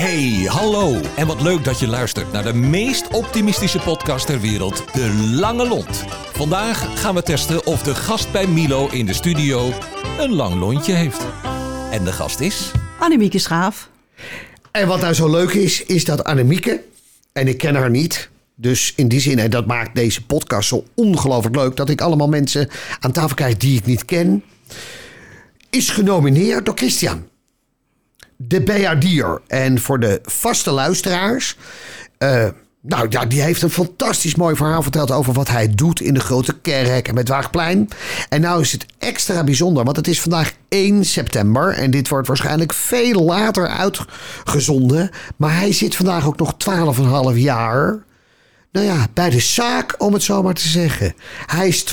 Hey, hallo. En wat leuk dat je luistert naar de meest optimistische podcast ter wereld, De Lange Lont. Vandaag gaan we testen of de gast bij Milo in de studio een lang lontje heeft. En de gast is... Annemieke Schaaf. En wat nou zo leuk is, is dat Annemieke, en ik ken haar niet... Dus in die zin, en dat maakt deze podcast zo ongelooflijk leuk... dat ik allemaal mensen aan tafel krijg die ik niet ken... is genomineerd door Christian. De Bejaardier. En voor de vaste luisteraars... eh, nou ja, die heeft een fantastisch mooi verhaal verteld over wat hij doet in de grote kerk en met Waagplein. En nou is het extra bijzonder, want het is vandaag 1 september en dit wordt waarschijnlijk veel later uitgezonden. Maar hij zit vandaag ook nog 12,5 jaar nou ja, bij de zaak, om het zo maar te zeggen. Hij is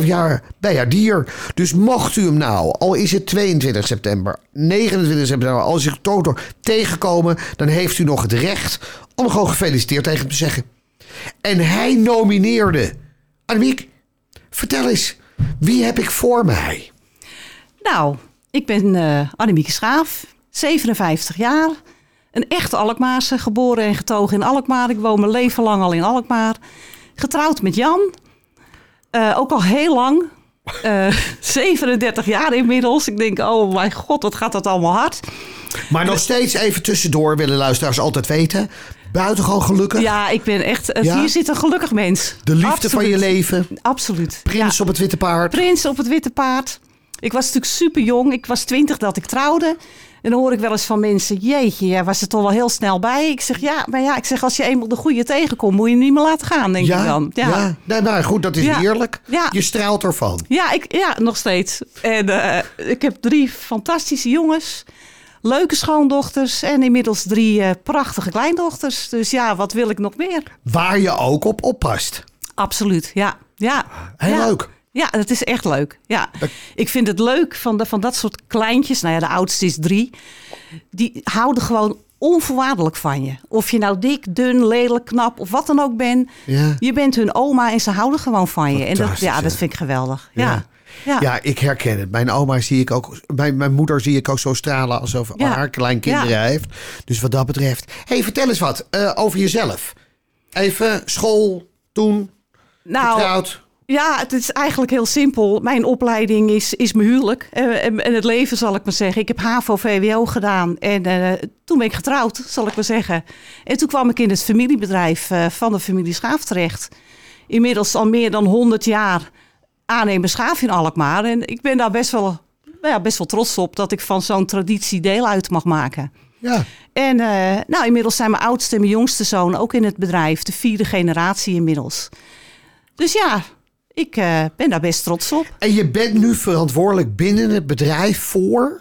12,5 jaar bijaardier. Dus mocht u hem nou, al is het 22 september, 29 september, als u Toto tegenkomen, dan heeft u nog het recht om gewoon gefeliciteerd tegen hem te zeggen. En hij nomineerde. Annemiek, vertel eens, wie heb ik voor mij? Nou, ik ben eh Annemieke Schaaf, 57 jaar. Een echte Alkmaarse, geboren en getogen in Alkmaar. Ik woon mijn leven lang al in Alkmaar. Getrouwd met Jan. Eh, ook al heel lang. Eh 37 jaar inmiddels. Ik denk, oh mijn god, wat gaat dat allemaal hard. Maar nog steeds even tussendoor willen luisteraars altijd weten. Buitengewoon gelukkig. Ja, ik ben echt... eh, Ja? Hier zit een gelukkig mens. De liefde van je leven. Absoluut. Prins Ja. op het witte paard. Prins op het witte paard. Ik was natuurlijk super jong. Ik was twintig dat ik trouwde. En dan hoor ik wel eens van mensen: Jeetje, jij was er toch wel heel snel bij. Ik zeg ja, maar ja, ik zeg als je eenmaal de goede tegenkomt, moet je hem niet meer laten gaan, denk ik Ja, dan. ja. Ja. Nee, maar goed, dat is Ja. heerlijk. Ja. Je straalt ervan. Ja, ik, ja, nog steeds. En eh, ik heb drie fantastische jongens. Leuke schoondochters en inmiddels drie eh, prachtige kleindochters. Dus ja, wat wil ik nog meer? Waar je ook op oppast. Absoluut, ja. ja. Heel Ja. leuk. Ja, het is echt leuk. Ja. Ik vind het leuk van, de, van dat soort kleintjes. Nou ja, de oudste is drie. Die houden gewoon onvoorwaardelijk van je. Of je nou dik, dun, lelijk, knap of wat dan ook bent. Ja. Je bent hun oma en ze houden gewoon van je. En dat, ja, dat vind ik geweldig. Ja. Ja. Ja. Ja, ik herken het. Mijn oma zie ik ook. Mijn, mijn moeder zie ik ook zo stralen alsof Ja. haar kleinkinderen Ja. heeft. Dus wat dat betreft. hey, vertel eens wat eh, over jezelf. Even school, toen, Nou, getrouwd. Ja, het is eigenlijk heel simpel. Mijn opleiding is, is mijn huwelijk. Eh, En, en het leven, zal ik maar zeggen. Ik heb HAVO-VWO gedaan. En eh, toen ben ik getrouwd, zal ik maar zeggen. En toen kwam ik in het familiebedrijf eh, van de familie Schaaf terecht. Inmiddels al meer dan 100 jaar aannemer Schaaf in Alkmaar. En ik ben daar best wel, nou ja, best wel trots op... dat ik van zo'n traditie deel uit mag maken. Ja. En nou, inmiddels zijn mijn oudste en mijn jongste zoon ook in het bedrijf. De vierde generatie inmiddels. Dus ja, ik eh, ben daar best trots op. En je bent nu verantwoordelijk binnen het bedrijf voor.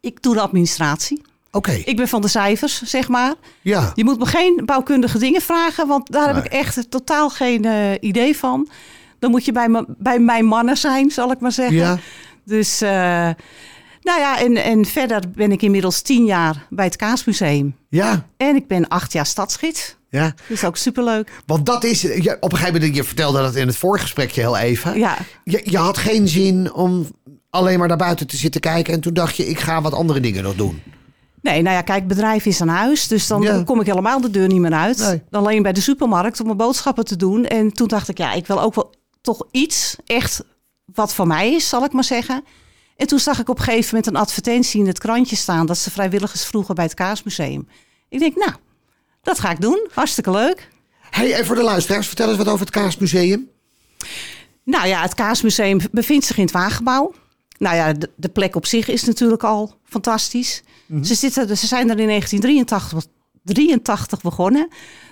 Ik doe de administratie. Oké. Ik ben van de cijfers, zeg maar. Ja. Je moet me geen bouwkundige dingen vragen, want daar heb ik echt totaal geen eh, idee van. Dan moet je bij, me, bij mijn mannen zijn, zal ik maar zeggen. Ja. Dus, eh, nou ja, en, en verder ben ik inmiddels tien jaar bij het Kaasmuseum. Ja. En ik ben acht jaar stadsgids. Ja. Dat is ook superleuk. Want dat is. Ja, op een gegeven moment, je vertelde dat in het voorgesprekje heel even. Ja. Je, je had geen zin om alleen maar naar buiten te zitten kijken. En toen dacht je, ik ga wat andere dingen nog doen. Nee, nou ja, kijk, bedrijf is aan huis. Dus dan Ja. kom ik helemaal de deur niet meer uit. Nee. Alleen bij de supermarkt om mijn boodschappen te doen. En toen dacht ik, ja, ik wil ook wel toch iets echt wat voor mij is, zal ik maar zeggen. En toen zag ik op een gegeven moment een advertentie in het krantje staan... dat ze vrijwilligers vroegen bij het Kaasmuseum. Ik denk, nou, dat ga ik doen. Hartstikke leuk. Hey, en voor de luisteraars, vertel eens wat over het Kaasmuseum. Nou ja, het Kaasmuseum bevindt zich in het Wagenbouw. Nou ja, de, de plek op zich is natuurlijk al fantastisch. ze, zitten, ze zijn er in 1983 83 begonnen.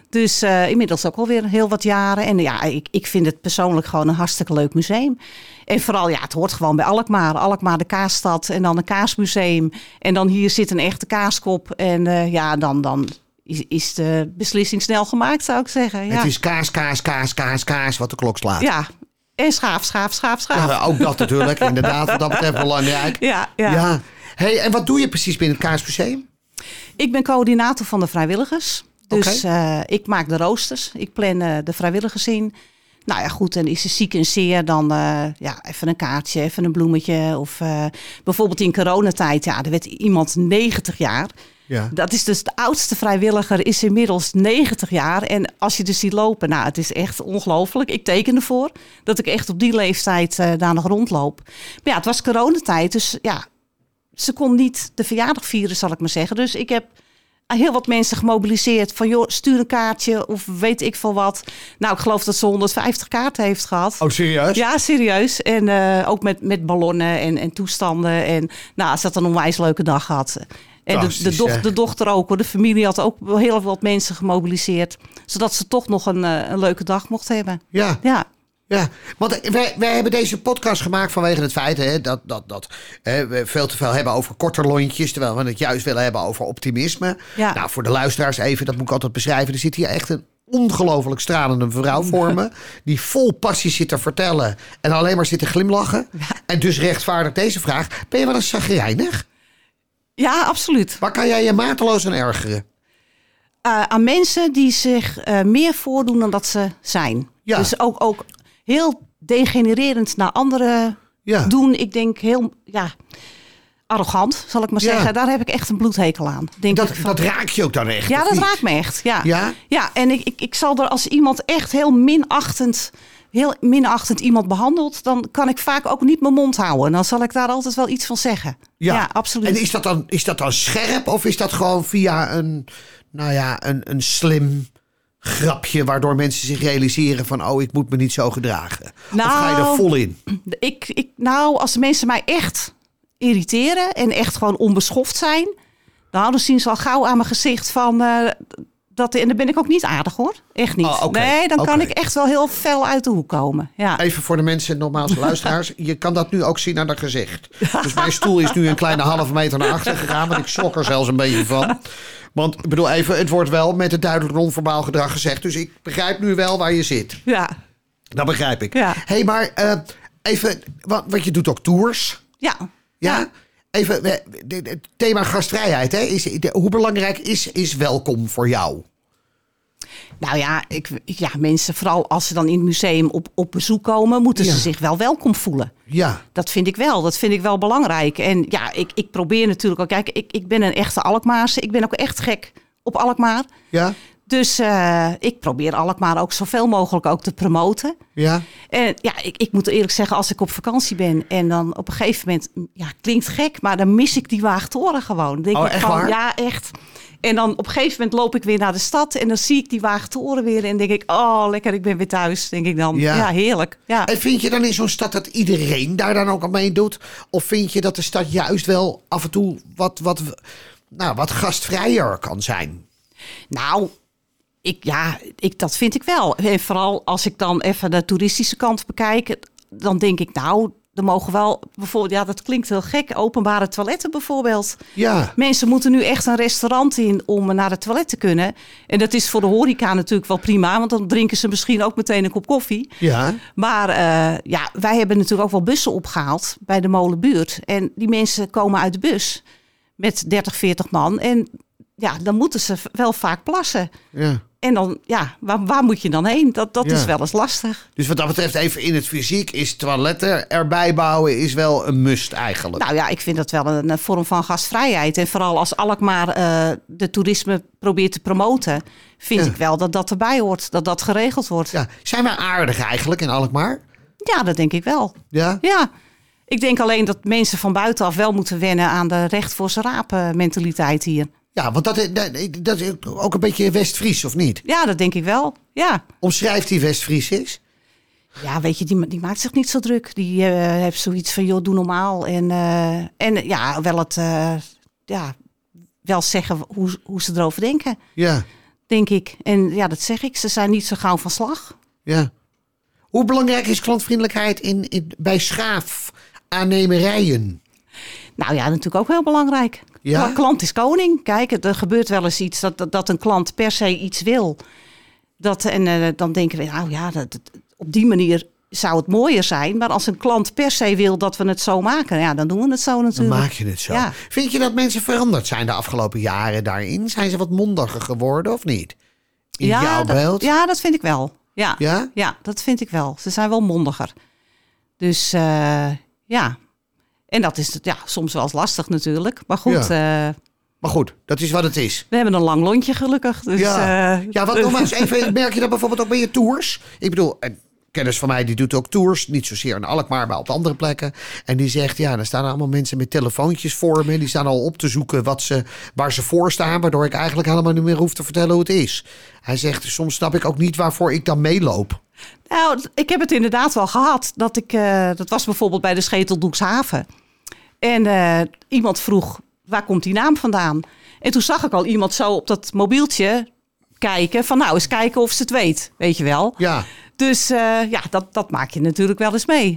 Dus eh, inmiddels ook alweer heel wat jaren. En ja, ik, ik vind het persoonlijk gewoon een hartstikke leuk museum. En vooral, ja, het hoort gewoon bij Alkmaar. Alkmaar de kaasstad en dan een kaasmuseum. En dan hier zit een echte kaaskop. En eh, ja, dan, dan is, is de beslissing snel gemaakt, zou ik zeggen. Ja, Het is kaas, kaas, kaas, kaas, kaas, wat de klok slaat. ja. en schaaf, schaaf, schaaf, schaaf. Ja, ook dat natuurlijk, inderdaad, wat dat betreft belangrijk. Ja, ja. Ja. Hey, en wat doe je precies binnen het Kaasmuseum? Ik ben coördinator van de vrijwilligers. Dus eh, ik maak de roosters. Ik plan eh, de vrijwilligers in. Nou ja, goed, en is ze ziek en zeer, dan eh, ja, even een kaartje, even een bloemetje. Of eh, bijvoorbeeld in coronatijd, ja, er werd iemand 90 jaar. Ja. Dat is dus de oudste vrijwilliger, is inmiddels 90 jaar. En als je dus ziet lopen, nou, het is echt ongelooflijk. Ik teken ervoor dat ik echt op die leeftijd eh, daar nog rondloop. Maar ja, het was coronatijd, dus ja, ze kon niet de verjaardag vieren, zal ik maar zeggen. Dus ik heb heel wat mensen gemobiliseerd van, joh, stuur een kaartje of weet ik veel wat. Nou, ik geloof dat ze 150 kaarten heeft gehad. Oh, serieus? Ja, serieus. En eh, ook met, met ballonnen en, en toestanden. En nou, ze had een onwijs leuke dag gehad. En de, de, doch- de dochter ook hoor. De familie had ook heel wat mensen gemobiliseerd. Zodat ze toch nog een, eh, een leuke dag mocht hebben. Ja. Ja, Ja, want wij, wij hebben deze podcast gemaakt vanwege het feit hè, dat, dat, dat hè, we veel te veel hebben over korte lontjes. Terwijl we het juist willen hebben over optimisme. Ja. Nou, voor de luisteraars even, dat moet ik altijd beschrijven. Er zit hier echt een ongelooflijk stralende vrouw voor me. Die vol passie zit te vertellen en alleen maar zit te glimlachen. En dus rechtvaardigt deze vraag. Ben je wel eens chagrijnig? Ja absoluut. Waar kan jij je mateloos aan ergeren? Eh, aan mensen die zich eh, meer voordoen dan dat ze zijn. Ja. Dus ook, ook heel degenererend naar anderen Ja. doen. Ik denk heel, ja, arrogant zal ik maar Ja. zeggen. Daar heb ik echt een bloedhekel aan. Denk Dat, dat raak je ook dan echt? Ja, dat niet? raakt me echt. Ja, Ja? ja en ik, ik, ik zal er als iemand echt heel minachtend, heel minachtend iemand behandelt, dan kan ik vaak ook niet mijn mond houden. Dan zal ik daar altijd wel iets van zeggen. Ja, absoluut. En is dat, dan, is dat dan scherp of is dat gewoon via een, nou ja, een, een slim grapje waardoor mensen zich realiseren van oh, ik moet me niet zo gedragen? of ga je er Nou, vol in? ik, ik, nou, als de mensen mij echt irriteren en echt gewoon onbeschoft zijn, nou, dan zien ze al gauw aan mijn gezicht van. eh, dat, en dan ben ik ook niet aardig hoor. Echt niet. Oh. Nee, dan kan ik echt wel heel fel uit de hoek komen. Ja. Even voor de mensen, nogmaals, luisteraars. Je kan dat nu ook zien aan haar gezicht. Dus mijn stoel is nu een kleine halve meter naar achter gegaan. Want ik schrok er zelfs een beetje van. Want ik bedoel even, het wordt wel met het duidelijk non-verbaal gedrag gezegd. Dus ik begrijp nu wel waar je zit. Ja. Dat begrijp ik. Ja. hey, maar eh, even, want, want je doet ook tours. Ja. Ja? Even, eh, het thema gastvrijheid. Hè? Is, de- hoe belangrijk is, is welkom voor jou? Nou ja, ik, ja, mensen, vooral als ze dan in het museum op, op bezoek komen, moeten Ja. ze zich wel welkom voelen. Ja. Dat vind ik wel. Dat vind ik wel belangrijk. En ja, ik, ik probeer natuurlijk ook. Kijk, ik, ik ben een echte Alkmaarse. Ik ben ook echt gek op Alkmaar. Ja? Dus eh, ik probeer Alkmaar ook zoveel mogelijk ook te promoten. Ja? En ja, ik, ik moet eerlijk zeggen, als ik op vakantie ben en dan op een gegeven moment, ja, klinkt gek, maar dan mis ik die Waagtoren gewoon. Dan Denk Oh, ik echt van, waar? Ja, echt. En dan op een gegeven moment loop ik weer naar de stad en dan zie ik die Waagtoren weer en denk ik, oh lekker, ik ben weer thuis. Denk ik dan, Ja. ja, heerlijk. Ja. En vind je dan in zo'n stad dat iedereen daar dan ook aan meedoet? Of vind je dat de stad juist wel af en toe wat, wat, nou, wat gastvrijer kan zijn? Nou, ik, ja, ik, dat vind ik wel. En vooral als ik dan even de toeristische kant bekijk, dan denk ik, nou, er mogen wel bijvoorbeeld, ja, dat klinkt heel gek, openbare toiletten bijvoorbeeld. Ja. Mensen moeten nu echt een restaurant in om naar het toilet te kunnen. En dat is voor de horeca natuurlijk wel prima, want dan drinken ze misschien ook meteen een kop koffie. Ja. Maar eh, ja, wij hebben natuurlijk ook wel bussen opgehaald bij de molenbuurt. En die mensen komen uit de bus met 30, 40 man. En ja, dan moeten ze wel vaak plassen. ja. En dan, ja, waar, waar moet je dan heen? Dat, dat Ja. is wel eens lastig. Dus wat dat betreft, even in het fysiek, is toiletten erbij bouwen is wel een must eigenlijk. Nou ja, ik vind dat wel een, een vorm van gastvrijheid. En vooral als Alkmaar eh de toerisme probeert te promoten, vind Ja. ik wel dat dat erbij hoort, dat dat geregeld wordt. Ja, Ja. Zijn wij aardig eigenlijk in Alkmaar? dat denk ik wel. Ja. Ja, ik denk alleen dat mensen van buitenaf wel moeten wennen aan de recht voor zijn rapen mentaliteit hier. Ja, want dat, dat, dat is ook een beetje West-Fries, of niet? Ja, dat denk ik wel. Ja, Omschrijft die West-Fries is? ja weet je, die, die maakt zich niet zo druk. Die eh, heeft zoiets van, joh, doe normaal. En, eh, en ja, wel het, eh, ja, wel zeggen hoe, hoe ze erover denken, Ja. denk ik. En ja, dat zeg ik, ze zijn niet zo gauw van slag. Ja. Hoe belangrijk is klantvriendelijkheid in, in, bij schaaf aannemerijen? Nou ja, natuurlijk ook heel belangrijk. Ja? Kla- Klant is koning. Kijk, er gebeurt wel eens iets dat, dat, dat een klant per se iets wil. Dat, en eh, dan denken we, nou ja, dat, dat- op die manier zou het mooier zijn. Maar als een klant per se wil dat we het zo maken, ja, dan doen we het zo Dan natuurlijk. maak je het zo. Ja. Vind je dat mensen veranderd zijn de afgelopen jaren daarin? Zijn ze wat mondiger geworden of niet? In ja, jouw dat- beeld? ja, dat vind ik wel. Ja, Ja? ja, dat vind ik wel. Ze zijn wel mondiger. Dus eh, ja. En dat is het, ja, soms wel eens lastig natuurlijk. Maar goed, eh, Maar goed, dat is wat het is. We hebben een lang lontje gelukkig. Dus, ja, eh, ja wat nogmaals even, merk je dat bijvoorbeeld ook bij je tours? Ik bedoel, een kennis van mij die doet ook tours, niet zozeer in Alkmaar, maar op andere plekken. En die zegt, ja, dan staan allemaal mensen met telefoontjes voor me. Die staan al op te zoeken wat ze, waar ze voor staan, waardoor ik eigenlijk helemaal niet meer hoef te vertellen hoe het is. Hij zegt, soms snap ik ook niet waarvoor ik dan meeloop. Nou, ik heb het inderdaad wel gehad. Dat, ik, eh, dat was bijvoorbeeld bij de Scheteldoekshaven. En eh, iemand vroeg, waar komt die naam vandaan? En toen zag ik al iemand zo op dat mobieltje kijken. Van nou, eens kijken of ze het weet, weet je wel. Ja, Dus eh, ja, dat, dat maak je natuurlijk wel eens mee.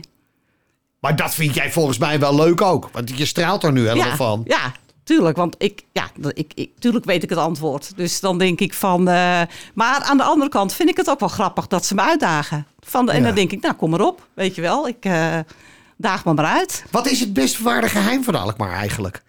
maar dat vind jij volgens mij wel leuk ook. Want je straalt er nu helemaal ja, van. Ja, tuurlijk. Want ik, ja, ik, ik, tuurlijk weet ik het antwoord. Dus dan denk ik van... eh, maar aan de andere kant vind ik het ook wel grappig dat ze me uitdagen. Van, en Ja. dan denk ik, nou kom maar op. Weet je wel, ik daag me maar uit. Wat is het best verwaarde geheim van Alkmaar eigenlijk?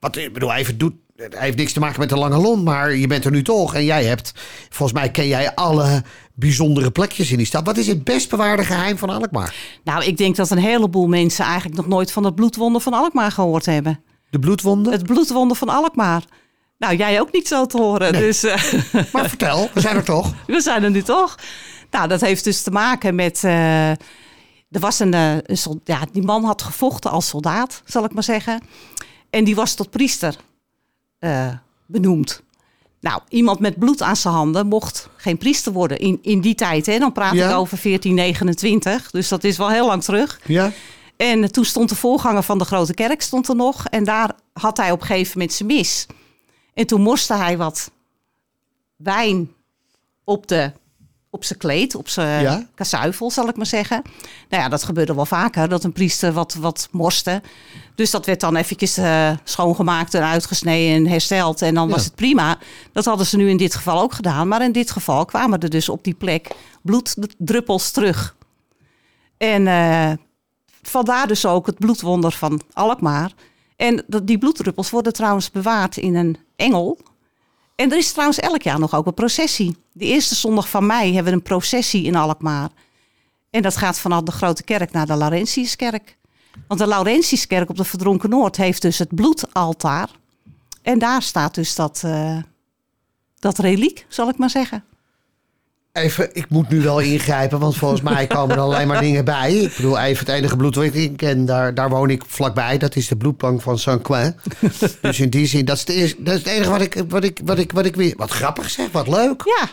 Wat, ik bedoel, even doet, het heeft niks te maken met de lange lont, maar je bent er nu toch. En jij hebt, volgens mij ken jij alle bijzondere plekjes in die stad. Wat is het best bewaarde geheim van Alkmaar? Nou, ik denk dat een heleboel mensen eigenlijk nog nooit van het bloedwonder van Alkmaar gehoord hebben. De bloedwonden? Het bloedwonder van Alkmaar. Nou, jij ook niet zo te horen. Nee. Dus eh, Maar vertel, we zijn er toch? we zijn er nu toch. Nou, dat heeft dus te maken met. eh, er was een, eh, een soldaat. Ja, die man had gevochten als soldaat, zal ik maar zeggen. En die was tot priester eh, benoemd. Nou, iemand met bloed aan zijn handen mocht geen priester worden in, in die tijd. Hè? Dan praat Ja. ik over 1429. Dus dat is wel heel lang terug. Ja? En toen stond de voorganger van de grote kerk stond er nog. En daar had hij op een gegeven moment zijn mis. En toen morste hij wat wijn op, de, op zijn kleed, op zijn Ja. zal ik maar zeggen. Nou ja, dat gebeurde wel vaker, dat een priester wat, wat morste. Dus dat werd dan eventjes eh, schoongemaakt en uitgesneden en hersteld. En dan was het prima. Dat hadden ze nu in dit geval ook gedaan. Maar in dit geval kwamen er dus op die plek bloeddruppels terug. En eh, vandaar dus ook het bloedwonder van Alkmaar. En die bloeddruppels worden trouwens bewaard in een engel. En er is trouwens elk jaar nog ook een processie. De eerste zondag van mei hebben we een processie in Alkmaar. En dat gaat vanaf de Grote Kerk naar de Laurentiuskerk. Want de Laurentiuskerk op de Verdronken Noord heeft dus het bloedaltaar. En daar staat dus dat, eh, dat reliek, zal ik maar zeggen. Even, ik moet nu wel ingrijpen, want volgens mij komen er alleen maar dingen bij. Ik bedoel, even het enige bloed wat ik ken, daar, daar woon ik vlakbij. Dat is de bloedbank van Saint-Quin. dus in die zin, dat is, het eerste, dat is het enige wat ik, wat ik, wat ik, wat ik weer... Wat grappig zeg, wat leuk. Ja,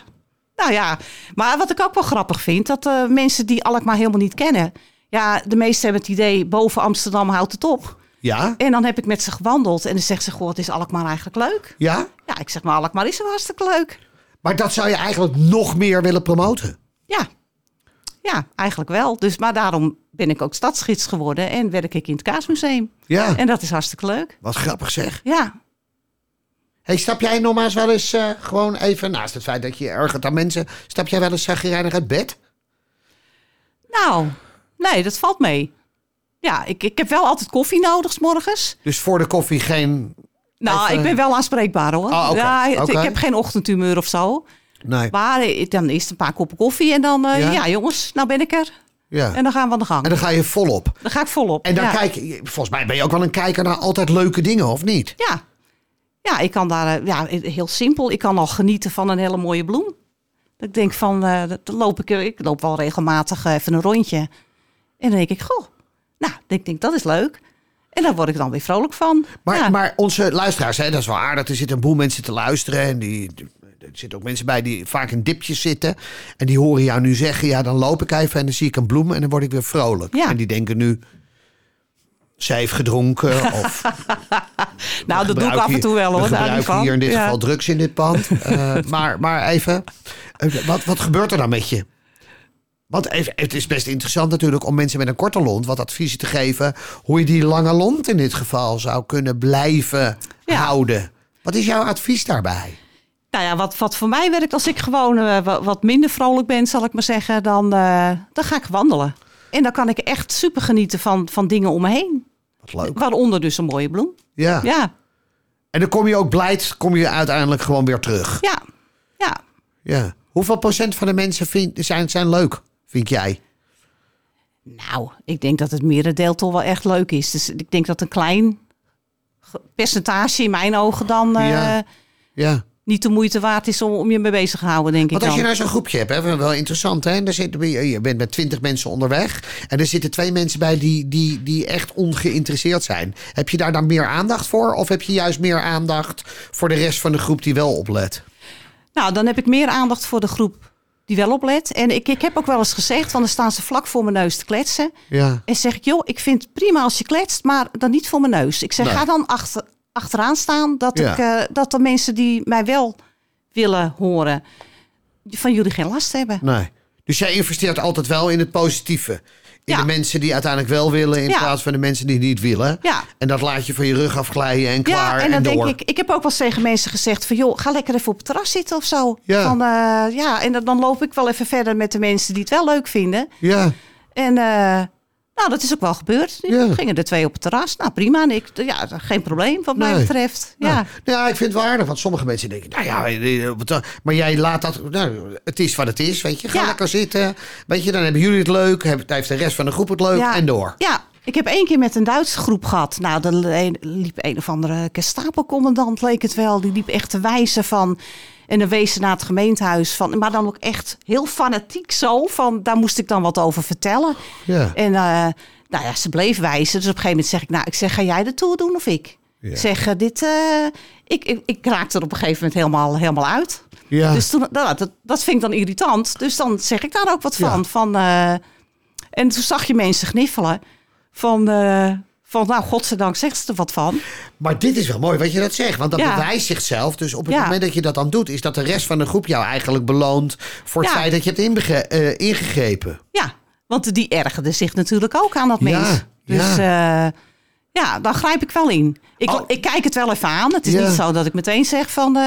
nou ja. Maar wat ik ook wel grappig vind, dat eh, mensen die Alkmaar helemaal niet kennen. Ja, de meesten hebben het idee, boven Amsterdam houdt het op. Ja? En dan heb ik met ze gewandeld en dan zegt ze, goh, wat is Alkmaar eigenlijk leuk? Ja? Ja, ik zeg maar, Alkmaar is wel hartstikke leuk. Maar dat zou je eigenlijk nog meer willen promoten. Ja, ja eigenlijk wel. Dus, maar daarom ben ik ook stadsgids geworden en werk ik in het Kaasmuseum. Ja, En dat is hartstikke leuk. wat grappig zeg. Ja, Hey, stap jij nogmaals wel eens eh, gewoon even, naast het feit dat je ergert aan mensen, stap jij wel eens zagrijnig uit bed? nou, nee, dat valt mee. Ja, ik, ik heb wel altijd koffie nodig, s morgens. Dus voor de koffie geen... Nou, ik ben wel aanspreekbaar hoor. Ah, ja, het-. Ik heb geen ochtendtumeur of zo. Nee. Maar eh, dan eerst een paar koppen koffie en dan, eh, Ja? ja? jongens, nou ben ik er. Ja. En dan gaan we aan de gang. En dan ga je volop. Dan ga ik volop. En dan ja. kijk je, volgens mij ben je ook wel een kijker naar altijd leuke dingen, of niet? Ja. ja, ik kan daar, eh, ja, heel simpel. Ik kan al genieten van een hele mooie bloem. Dat ik denk van, eh, dan loop ik, ik loop wel regelmatig eh, even een rondje. En dan denk ik, goh, nou, ik denk dat is leuk. En daar word ik dan weer vrolijk van. Maar, ja. maar onze luisteraars, hè, dat is wel aardig. Er zitten een boel mensen te luisteren. En die, er zitten ook mensen bij die vaak in dipjes zitten. En die horen jou nu zeggen, ja, dan loop ik even en dan zie ik een bloem en dan word ik weer vrolijk. Ja. En die denken nu, zij heeft gedronken of... nou, dat doe ik af en toe wel hoor. We gebruiken hier in dit Ja. geval drugs in dit pand. Eh, maar, maar even, eh, wat, wat gebeurt er dan met je? Want even, het is best interessant natuurlijk om mensen met een korte lont wat adviezen te geven. Hoe je die lange lont in dit geval zou kunnen blijven Ja. houden. Wat is jouw advies daarbij? Nou ja, wat, wat voor mij werkt als ik gewoon eh, wa- wat minder vrolijk ben, zal ik maar zeggen, dan, eh, dan ga ik wandelen. En dan kan ik echt super genieten van, van dingen om me heen. Wat leuk. Waaronder dus een mooie bloem. Ja. Ja, En dan kom je ook blijd, kom je uiteindelijk gewoon weer terug. ja, ja. Ja. Hoeveel procent van de mensen vind, zijn, zijn leuk, vind jij? Nou, ik denk dat het merendeel toch wel echt leuk is. Dus ik denk dat een klein percentage in mijn ogen dan eh, Ja. Ja. niet de moeite waard is om, om je mee bezig te houden, denk ik Want als dan. je nou zo'n groepje hebt, hè, wel interessant, hè? En daar zit, je bent met twintig mensen onderweg. En er zitten twee mensen bij die, die, die echt ongeïnteresseerd zijn. Heb je daar dan meer aandacht voor? Of heb je juist meer aandacht voor de rest van de groep die wel oplet? Nou, dan heb ik meer aandacht voor de groep die wel oplet. En ik, ik heb ook wel eens gezegd, van dan staan ze vlak voor mijn neus te kletsen. Ja. En zeg ik, joh, ik vind het prima als je kletst, maar dan niet voor mijn neus. Ik zeg, ga dan achter, achteraan staan, dat, Ja. ik, eh, dat de mensen die mij wel willen horen, van jullie geen last hebben. Nee. Dus jij investeert altijd wel in het positieve. In Ja. de mensen die uiteindelijk wel willen, in Ja. plaats van de mensen die niet willen. Ja. En dat laat je van je rug afglijden en klaar ja, en dan door. denk ik, ik heb ook wel eens tegen mensen gezegd van, joh, ga lekker even op het terras zitten of zo. Ja. Van, eh, ja, en dan, dan loop ik wel even verder met de mensen die het wel leuk vinden. Ja, En eh, nou, dat is ook wel gebeurd. Ja. Gingen er twee op het terras. Nou, prima. En ik, ja, geen probleem wat mij Nee. betreft. Ja. Nou, ja, ik vind het waardig. Want sommige mensen denken, nou ja, eh, wat- maar jij laat dat, nou, het is wat het is, weet je. Ga Ja. lekker zitten. Weet je, dan hebben jullie het leuk. heeft de rest van de groep het leuk Ja. en door. Ja, ik heb één keer met een Duitse groep gehad. Nou, dan le- liep een of andere Gestapo-commandant, leek het wel. Die liep echt te wijzen van... En dan wees ze naar het gemeentehuis van... Maar dan ook echt heel fanatiek zo. Van, daar moest ik dan wat over vertellen. Ja. En eh, nou ja, ze bleef wijzen. Dus op een gegeven moment zeg ik... Nou, ik zeg, ga jij de tour doen of ik? Ja. Ik zeg, eh, dit... eh, ik, ik, ik raakte er op een gegeven moment helemaal, helemaal uit. Ja. Dus toen, nou, dat, dat vind ik dan irritant. Dus dan zeg ik daar ook wat van. Ja. van en toen zag je mensen gniffelen. Van, van nou, godzijdank zegt ze er wat van. Maar dit is wel mooi wat je dat zegt. Want dat Ja. bewijst zichzelf. Dus op het Ja. moment dat je dat dan doet... is dat de rest van de groep jou eigenlijk beloont... voor het Ja. feit dat je hebt eh, ingegrepen. Ja, want die ergerde zich natuurlijk ook aan dat mens. Dus ja. ja. ja, daar grijp ik wel in. Ik, Oh. ik kijk het wel even aan. Het is niet zo dat ik meteen zeg van... eh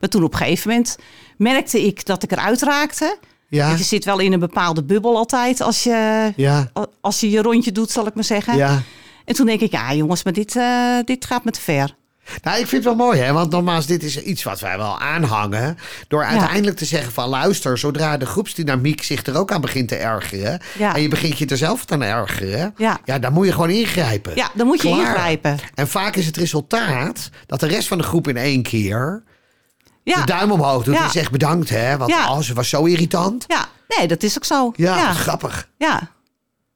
maar toen op een gegeven moment merkte ik dat ik eruit raakte. Ja, Je zit wel in een bepaalde bubbel altijd als je, ja, als je je rondje doet, zal ik maar zeggen. ja. En toen denk ik, ja jongens, maar dit, eh, dit gaat me te ver. Nou, ik vind het wel mooi, hè? Want nogmaals, dit is iets wat wij wel aanhangen. Door uiteindelijk te zeggen van luister, zodra de groepsdynamiek zich er ook aan begint te ergeren. Ja. En je begint je er zelf aan te ergeren. Ja. ja, dan moet je gewoon ingrijpen. Ja, dan moet je ingrijpen. En vaak is het resultaat dat de rest van de groep in één keer Ja, de duim omhoog doet en zegt bedankt, hè? Want oh, ze was zo irritant. ja, nee, dat is ook zo. Ja, ja, grappig. ja,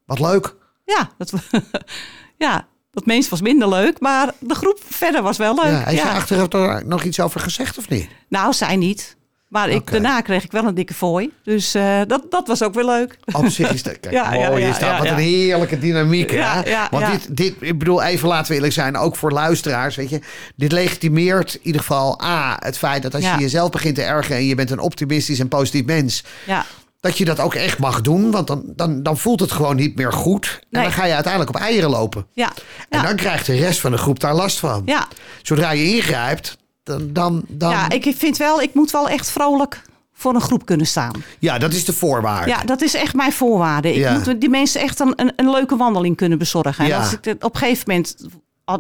Wat leuk. ja, dat, ja, dat mens was minder leuk, maar de groep verder was wel leuk. Ja, heeft Ja. achteraf er nog iets over gezegd of niet? Nou, zij niet. Maar ik, daarna kreeg ik wel een dikke fooi. Dus eh, dat, dat was ook weer leuk. Op zich is dat, kijk, Ja, ja, mooi ja, is dat. Wat een heerlijke dynamiek, hè? Want. Dit, dit, ik bedoel, even laten we eerlijk zijn, ook voor luisteraars, weet je. Dit legitimeert in ieder geval, A, het feit dat als je jezelf begint te ergeren en je bent een optimistisch en positief mens, Ja, dat je dat ook echt mag doen. Want dan, dan, dan voelt het gewoon niet meer goed. En Nee. dan ga je uiteindelijk op eieren lopen. ja, En ja. dan krijgt de rest van de groep daar last van. ja. Zodra je ingrijpt, dan... dan, dan ja, ik vind wel, ik moet wel echt vrolijk voor een groep kunnen staan. ja, dat is de voorwaarde. Ja, dat is echt mijn voorwaarde. Ik Ja. moet die mensen echt een, een, een leuke wandeling kunnen bezorgen. En Ja. als ik op een gegeven moment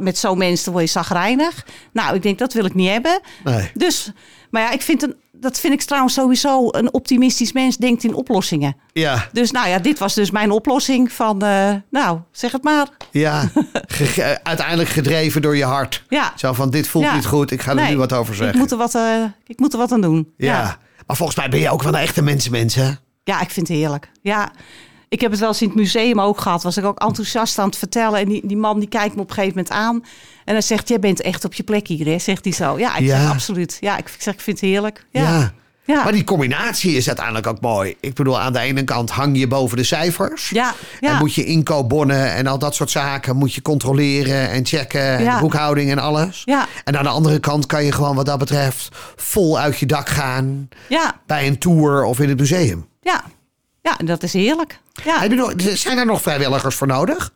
met zo'n mensen word je zagrijnig. Nou, ik denk dat wil ik niet hebben. Nee. Dus, maar ja, ik vind een, dat vind ik trouwens sowieso een optimistisch mens denkt in oplossingen. Ja, Dus nou ja, dit was dus mijn oplossing van, eh, nou, zeg het maar. ja. Ge- uiteindelijk gedreven door je hart. Ja. Zo van, dit voelt Ja. niet goed, ik ga er Nee, nu wat over zeggen. Ik moet er wat, eh, ik moet er wat aan doen. ja. ja. Maar volgens mij ben je ook wel een echte mensenmens, hè? Ja, ik vind het heerlijk. Ja, ik heb het wel eens in het museum ook gehad. Was ik ook enthousiast aan het vertellen. En die, die man die kijkt me op een gegeven moment aan. En hij zegt, jij bent echt op je plek hier, hè? Zegt hij zo. Ja, ik Ja. zeg absoluut. Ja, ik zeg, ik vind het heerlijk. Ja. Ja. Ja. Maar die combinatie is uiteindelijk ook mooi. Ik bedoel, aan de ene kant hang je boven de cijfers. Ja. En moet je inkoopbonnen en al dat soort zaken moet je controleren en checken. En boekhouding en alles. Ja. En aan de andere kant kan je gewoon wat dat betreft vol uit je dak gaan. Ja, Bij een tour of in het museum. ja. Ja, dat is heerlijk. Ja. Heb je nog, zijn er nog vrijwilligers voor nodig?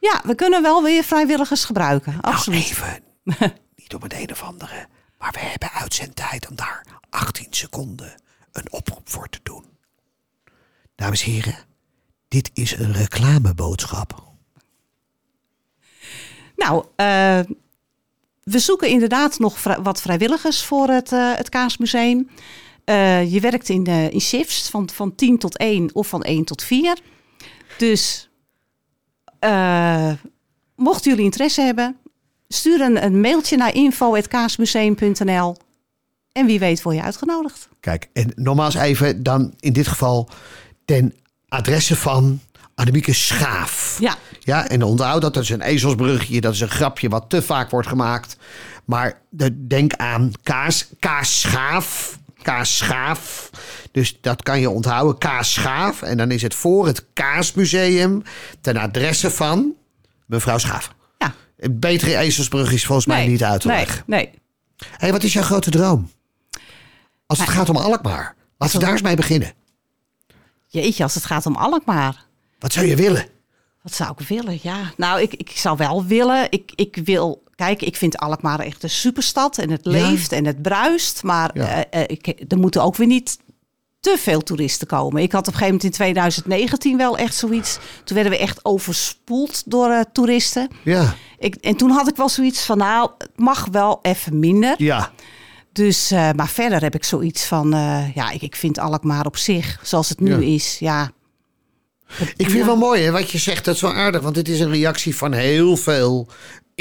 ja, we kunnen wel weer vrijwilligers gebruiken. Absoluut. Nou, even. Niet om het een of andere. Maar we hebben uitzendtijd om daar 18 seconden een oproep voor te doen. Dames en heren, dit is een reclameboodschap. Nou, eh, we zoeken inderdaad nog wat vrijwilligers voor het, eh, het Kaasmuseum. Eh, je werkt in, de, in shifts van, van 10 tot 1 of van 1 tot 4. Dus eh, mochten jullie interesse hebben, stuur een, een mailtje naar info.kaasmuseum.nl. En wie weet word je uitgenodigd. Kijk, en nogmaals even dan in dit geval ten adresse van Annemieke Schaaf. Ja. Ja, en onthoud dat, dat is een ezelsbrugje, dat is een grapje wat te vaak wordt gemaakt. Maar de- denk aan kaas, kaasschaaf, kaasschaaf. Dus dat kan je onthouden, kaasschaaf. En dan is het voor het Kaasmuseum ten adresse van mevrouw Schaaf. Ja. Een betere ezelsbrug is volgens mij niet uit te nee, leggen. Nee. Hé, wat is jouw grote droom? Als het gaat om Alkmaar. Laten we daar eens mee beginnen. Jeetje, als het gaat om Alkmaar. Wat zou je willen? Wat zou ik willen? Ja, nou, ik, ik zou wel willen. Ik, ik wil, kijk, ik vind Alkmaar echt een superstad en het Ja. leeft en het bruist. Maar Ja. eh, eh, ik, er moeten ook weer niet te veel toeristen komen. Ik had op een gegeven moment in 2019 wel echt zoiets. Toen werden we echt overspoeld door eh, toeristen. Ja. Ik, en toen had ik wel zoiets van, nou, het mag wel even minder. Ja. Dus, maar verder heb ik zoiets van, ja, ik, ik vind Alkmaar op zich, zoals het nu Ja. is, ja. Ik vind het wel mooi hè, wat je zegt. Dat is wel aardig. Want dit is een reactie van heel veel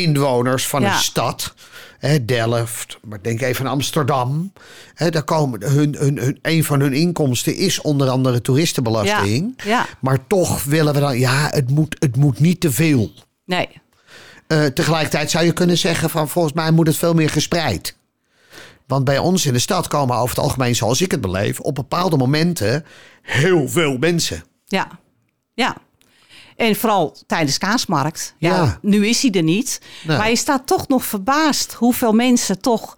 inwoners van Ja. een stad. Hè, Delft, maar denk even aan Amsterdam. Hè, daar komen hun, hun, hun, een van hun inkomsten is onder andere toeristenbelasting. Ja, ja. Maar toch willen we dan, ja, het moet, het moet niet te veel. Nee, Eh, tegelijkertijd zou je kunnen zeggen van volgens mij moet het veel meer gespreid. Want bij ons in de stad komen over het algemeen, zoals ik het beleef, op bepaalde momenten heel veel mensen. Ja, ja. En vooral tijdens kaasmarkt. Ja, Ja. Nu is hij er niet. Nee. Maar je staat toch nog verbaasd hoeveel mensen toch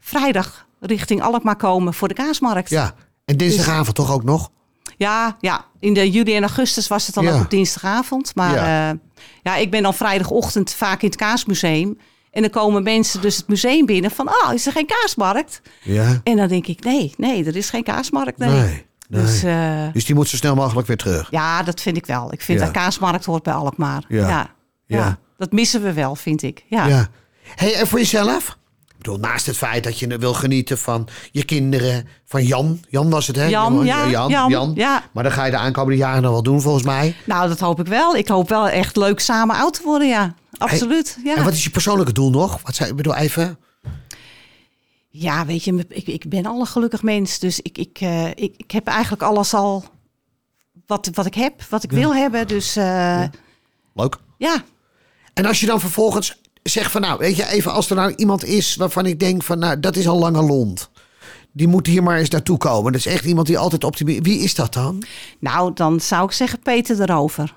vrijdag richting Alkmaar komen voor de kaasmarkt. Ja. En dinsdagavond toch ook nog? ja, ja. in de juli en augustus was het dan Ja. ook op dinsdagavond. Maar Ja. ja. ja, ik ben dan vrijdagochtend vaak in het kaasmuseum. En dan komen mensen dus het museum binnen van, oh, is er geen kaasmarkt? Ja. En dan denk ik, nee, nee, er is geen kaasmarkt. Nee. Nee. Nee. Dus eh, Dus die moet zo snel mogelijk weer terug. Ja, dat vind ik wel. Ik vind Ja. dat kaasmarkt hoort bij Alkmaar. Ja. Ja. Dat missen we wel, vind ik. Ja. Ja. Hey, en voor jezelf? Ik bedoel, naast het feit dat je wil genieten van je kinderen, van Jan. Jan was het, hè? Jan, ja, Jan, Jan, Jan. ja. Maar dan ga je de aankomende jaren nog wel doen, volgens mij. Nou, dat hoop ik wel. Ik hoop wel echt leuk samen oud te worden, ja. Absoluut. En Ja. wat is je persoonlijke doel nog? Wat zei, ik bedoel, even... ja, weet je, ik, ik ben al een gelukkig mens. Dus ik, ik, eh, ik, ik heb eigenlijk alles al wat, wat ik heb, wat ik wil hebben. Dus eh, ja. Leuk. ja. En als je dan vervolgens zegt van nou, weet je, even als er nou iemand is waarvan ik denk van nou, dat is al lange lont. Die moet hier maar eens naartoe komen. Dat is echt iemand die altijd optimistisch... Wie is dat dan? Nou, dan zou ik zeggen Peter de Rover.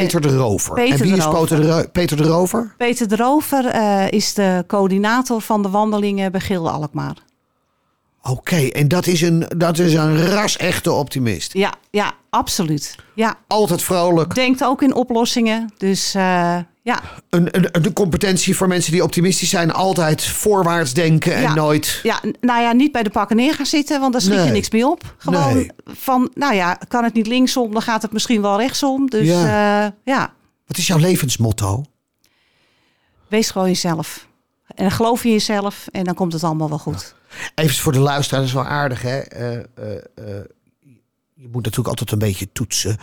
Peter de Rover. Peter en wie is. Peter de, Ro- Peter de Rover? Peter de Rover eh, is de coördinator van de wandelingen bij Gilde Alkmaar. Oké, en dat is een, dat is een ras-echte optimist. Ja, ja, absoluut. Ja, Altijd vrolijk. denkt ook in oplossingen. Dus eh, ja, Een, een, een competentie voor mensen die optimistisch zijn. Altijd voorwaarts denken en Ja. nooit... ja, nou ja, niet bij de pakken neer gaan zitten, want daar schiet Nee. je niks mee op. Gewoon Nee. van, nou ja, kan het niet linksom, dan gaat het misschien wel rechtsom. Dus Ja. ja, ja Wat is jouw levensmotto? wees gewoon jezelf. En geloof in jezelf en dan komt het allemaal wel goed. Even voor de luisteraar, dat is wel aardig hè. Eh, eh, eh, je moet natuurlijk altijd een beetje toetsen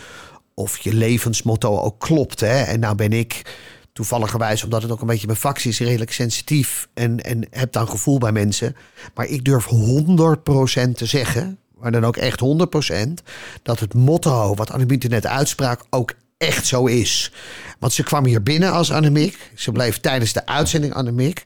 of je levensmotto ook klopt. Hè? En nou ben ik toevalligerwijs, omdat het ook een beetje mijn vak is, redelijk sensitief en, en heb dan gevoel bij mensen. Maar ik durf 100% te zeggen, maar dan ook echt 100%, dat het motto wat Annemieke net uitsprak ook echt zo is. Want ze kwam hier binnen als Annemiek. Ze bleef tijdens de uitzending Annemiek.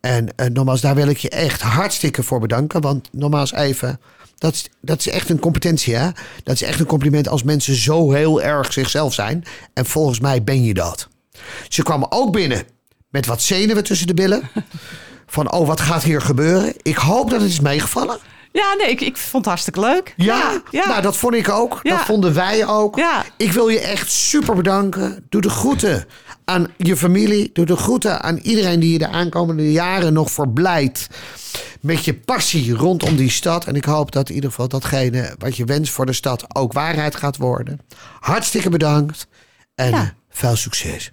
En eh, nogmaals, daar wil ik je echt hartstikke voor bedanken. Want nogmaals even, dat is, dat is echt een competentie hè. Dat is echt een compliment als mensen zo heel erg zichzelf zijn. En volgens mij ben je dat. Ze kwam ook binnen met wat zenuwen tussen de billen. Van, oh, wat gaat hier gebeuren? Ik hoop dat het is meegevallen. Ja, nee, ik, ik vond het hartstikke leuk. Ja, ja. Nou, dat vond ik ook. Ja. Dat vonden wij ook. Ja. Ik wil je echt super bedanken. Doe de groeten aan je familie. Doe de groeten aan iedereen die je de aankomende jaren nog verblijdt. Met je passie rondom die stad. En ik hoop dat in ieder geval datgene wat je wenst voor de stad ook waarheid gaat worden. Hartstikke bedankt. En veel succes.